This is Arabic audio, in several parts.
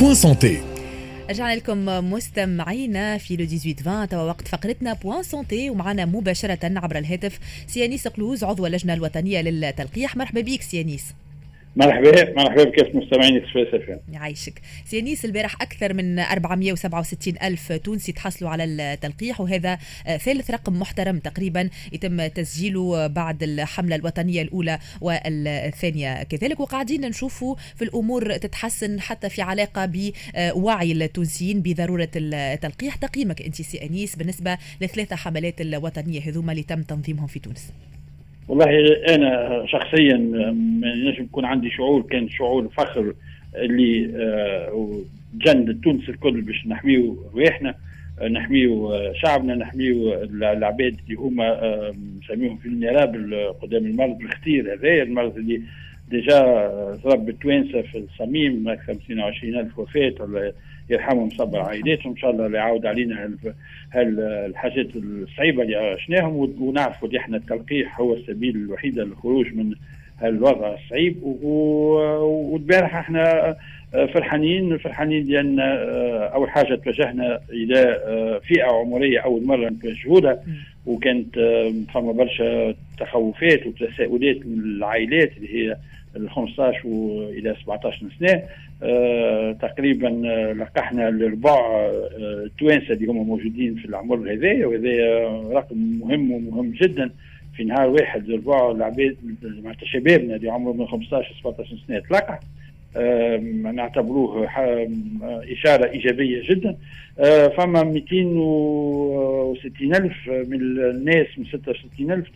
Point Santé رجعنا لكم مستمعينا في le 18 20 توا وقت فقرتنا Point Santé ومعنا مباشرة عبر الهاتف سي أنيس قلوز عضو اللجنة الوطنية للتلقيح. مرحبا بك سي أنيس. مرحبا مرحبا بك مستمعين Express F يعيشك. سي أنيس البارح أكثر من 467 ألف تونسي تحصلوا على التلقيح وهذا ثالث رقم محترم تقريبا يتم تسجيله بعد الحملة الوطنية الأولى والثانية. كذلك وقاعدين نشوفوا في الأمور تتحسن حتى في علاقة بوعي التونسيين بضرورة التلقيح. تقييمك أنت سي انيس بالنسبة لثلاثة حملات الوطنية هذوما اللي تم تنظيمهم في تونس. والله أنا شخصيا نجم يكون عندي شعور كان شعور فخر اللي آه، جند تونس الكل باش نحميو رواحنا نحميو شعبنا نحميو العباد اللي هما آه، نسميهم في النراب قدام المرض الخطير هذا المرض اللي ديجا ضرب التوانسة في الصميم أكثر من 22 ألف وفاة الله يرحمهم صبر عائلاتهم إن شاء الله. اللي يعاود علينا هالحاجات الصعيبة اللي عشناهم ونعرفوا اللي إحنا التلقيح هو السبيل الوحيد للخروج من هالوضع الصعيب. والبارح إحنا فرحانين فرحانين لأن أول حاجة توجهنا إلى فئة عمرية أول مرة نتوجهوا وكانت فما برشا تخوفات وتساؤلات من العائلات اللي هي ال 15 والى 17 سنة آه تقريبا لقحنا الربع التوانسة اللي هما موجودين في العمر هذايا وهذا رقم مهم ومهم جدا في نهار واحد الربع العباد معناتها شبابنا اللي عمرهم من 15 17 سنة تلقح. نعتبروه إشارة إيجابية جدا. فما 260 ألف من الناس من 66 ألف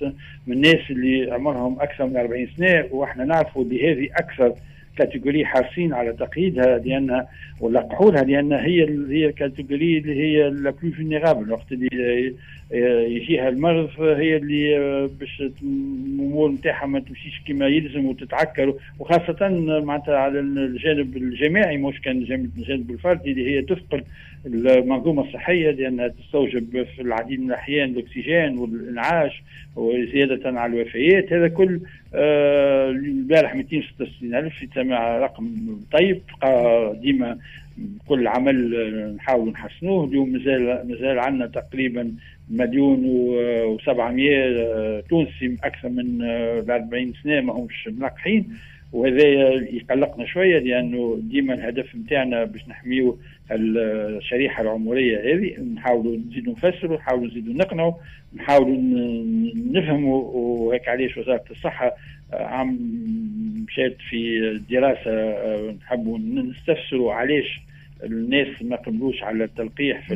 من الناس اللي عمرهم أكثر من 40 سنة وإحنا نعرفوا بهذه أكثر catégorie حريصين على تقييدها لأن ولقحولها لأن هي هي ال catégorie اللي هي la plus vulnérable وقت اللي يجيها المرض هي اللي باش الأمور نتاعها ما تمشيش كما يلزم وتتعكر. وخاصة معناتها على الجانب الجماعي مش كان الجانب الفردي اللي هي تثقل المنظومة الصحية لأنها تستوجب في العديد من الأحيان الأكسجين والإنعاش وزيادة على الوفيات. هذا كل البارح 266 ألف رقم طيب. ديما كل عمل نحاول نحسنوه. اليوم مازال مازال عندنا تقريبا مليون و700 تونسي أكثر من 40 سنة ما همش ملقحين وهذا يقلقنا شوية لأنه ديما الهدف نتاعنا باش نحميو الشريحة العمرية هذه. نحاولوا نزيدوا نفسروا نحاولوا نزيدوا نقنعوا نحاولوا نفهموا. وهيك علاش وزارة الصحة عم مشات في دراسة نحبوا نستفسروا علاش الناس ما قبلوش على التلقيح في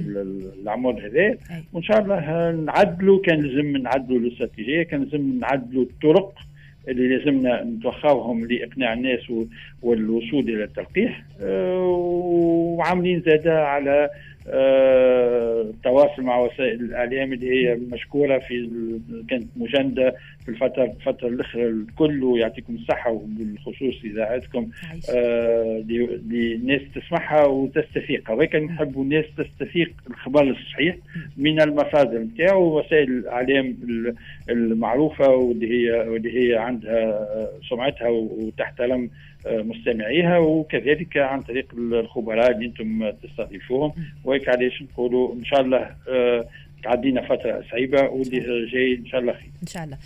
العمر هذا. وإن شاء الله نعدلوا كان لازم نعدلوا الاستراتيجية كان لازم نعدلوا الطرق اللي لازمنا نتوخاوهم لإقناع الناس والوصول إلى التلقيح. وعاملين زادة على التواصل مع وسائل الاعلام اللي هي مشكورة في كانت مجندة في الفترة الفترة الاخرى الكل ويعطيكم الصحة وبالخصوص إذاعتكم آه للناس تسمعها وتستفيق. هذاك نحبوا الناس تستفيق الخبر الصحيح من المصادر نتاعو وسائل الاعلام المعروفة واللي هي واللي هي عندها سمعتها وتحترم مستمعيها وكذلك عن طريق الخبراء اللي أنتم تستضيفوهم وهيك علاش نقولوا إن شاء الله تعدينا فترة صعيبة واللي جاي إن شاء الله خير. إن شاء الله.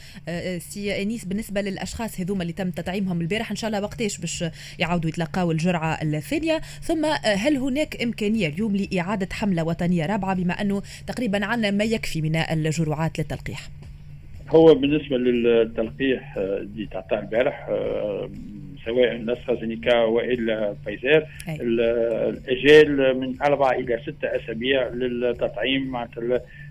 سي إنيس بالنسبة للأشخاص هذوما اللي تم تطعيمهم البارح إن شاء الله وقتاش باش يعاودوا يتلقاو الجرعة الثانية ثم هل هناك إمكانية اليوم لإعادة حملة وطنية رابعة بما أنه تقريبا عندنا ما يكفي من الجرعات للتلقيح؟ هو بالنسبة للتلقيح اللي تعطى البارح سواء الاسترازينيكا وإلا فايزر الاجال من أربع إلى ستة أسابيع للتطعيم مع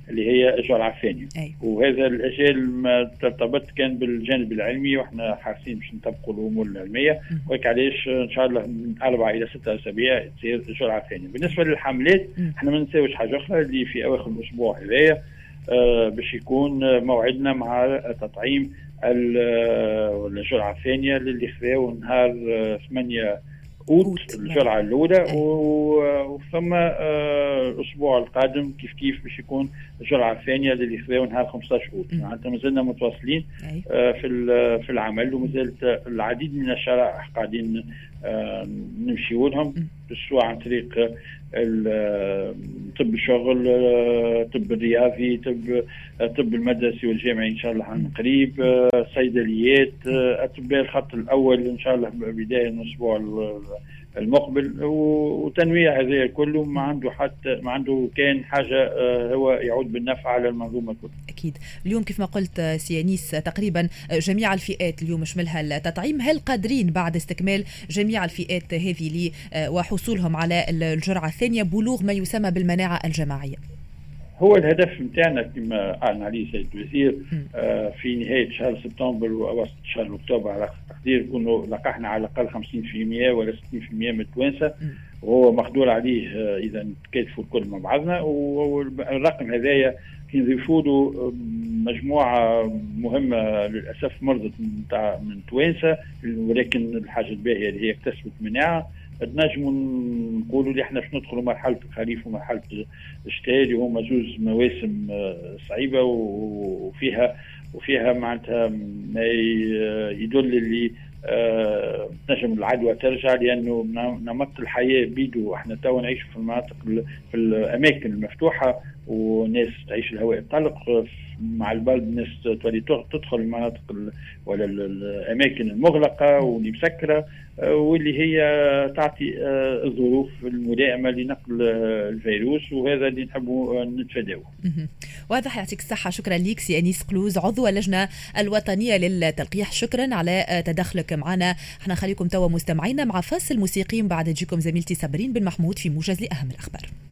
اللي هي الجرعه الثانية وهذا الاجال ما ترتبط كان بالجانب العلمي وإحنا حاسين باش نطبقوا الأمور العلمية. وهيك علاش إن شاء الله من أربع إلى ستة أسابيع تصير الجرعه الثانية بالنسبة للحملات إحنا ما نساوش حاجة أخرى اللي في أواخر الأسبوع هذايا آه باش يكون موعدنا مع تطعيم الجرعة الثانية للي خذاو نهار 8 أوت الجرعة الأولى وثم الأسبوع القادم كيف كيف باش يكون الجرعة الثانية اللي خذاو نهار 15 أوت. معناتها مازلنا متواصلين في في العمل ومازالت العديد من الشرائح قاعدين نمشيو لهم. سواء عن طريق طب الشغل طب الرياضي طب طب المدرسي والجامعي إن شاء الله عن قريب. صيدليات أطباء الخط الأول إن شاء الله بدايه الأسبوع المقبل وتنويع هذا كله ما عنده حتى ما عنده كان حاجة آه، هو يعود بالنفع على المنظومة كلها. أكيد، اليوم كيف ما قلت آه، سيانيس تقريبا آه، جميع الفئات اليوم يشملها التطعيم، هل قادرين بعد استكمال جميع الفئات هذه وحصولهم على الجرعة الثانية بلوغ ما يسمى بالمناعة الجماعية؟ هو الهدف نتاعنا كما اعلن عليه سيد الوزير آه في نهاية شهر سبتمبر واواسط شهر أكتوبر على تقدير نكونوا لقحنا على الأقل 50% ولا 60% من التوانسة. وهو مقدور عليه آه إذا نتكاتفوا الكل مع بعضنا. والرقم هذايا كي نضيفوا له مجموعة مهمة للأسف مرضت من توانسة ولكن الحاجة الباهية اللي هي اكتسبت مناعة. نجموا نقولوا اللي إحنا باش ندخلوا مرحلة الخريف ومرحلة الشتاء اللي هما زوز مواسم آه، صعيبة وفيها وفيها معناتها ما يدل اللي آه نجم العدوى ترجع لأنه نمط الحياة بيدو. إحنا تو نعيش في المناطق في الأماكن المفتوحة وناس تعيش الهواء الطلق مع البرد الناس تولي تدخل المناطق ولا الأماكن المغلقة واللي مسكرة آه، واللي هي تعطي آه، الظروف الملائمه لنقل الفيروس وهذا اللي نحبوا نتفاداوه. واضح يعطيك الصحة. شكرا لك سي أنيس قلوز عضو اللجنة الوطنية للتلقيح. شكرا على تدخلك معنا إحنا خليكم توا مستمعينا مع فاصل موسيقي بعد تجيكم زميلتي صابرين بن محمود في موجز لأهم الأخبار.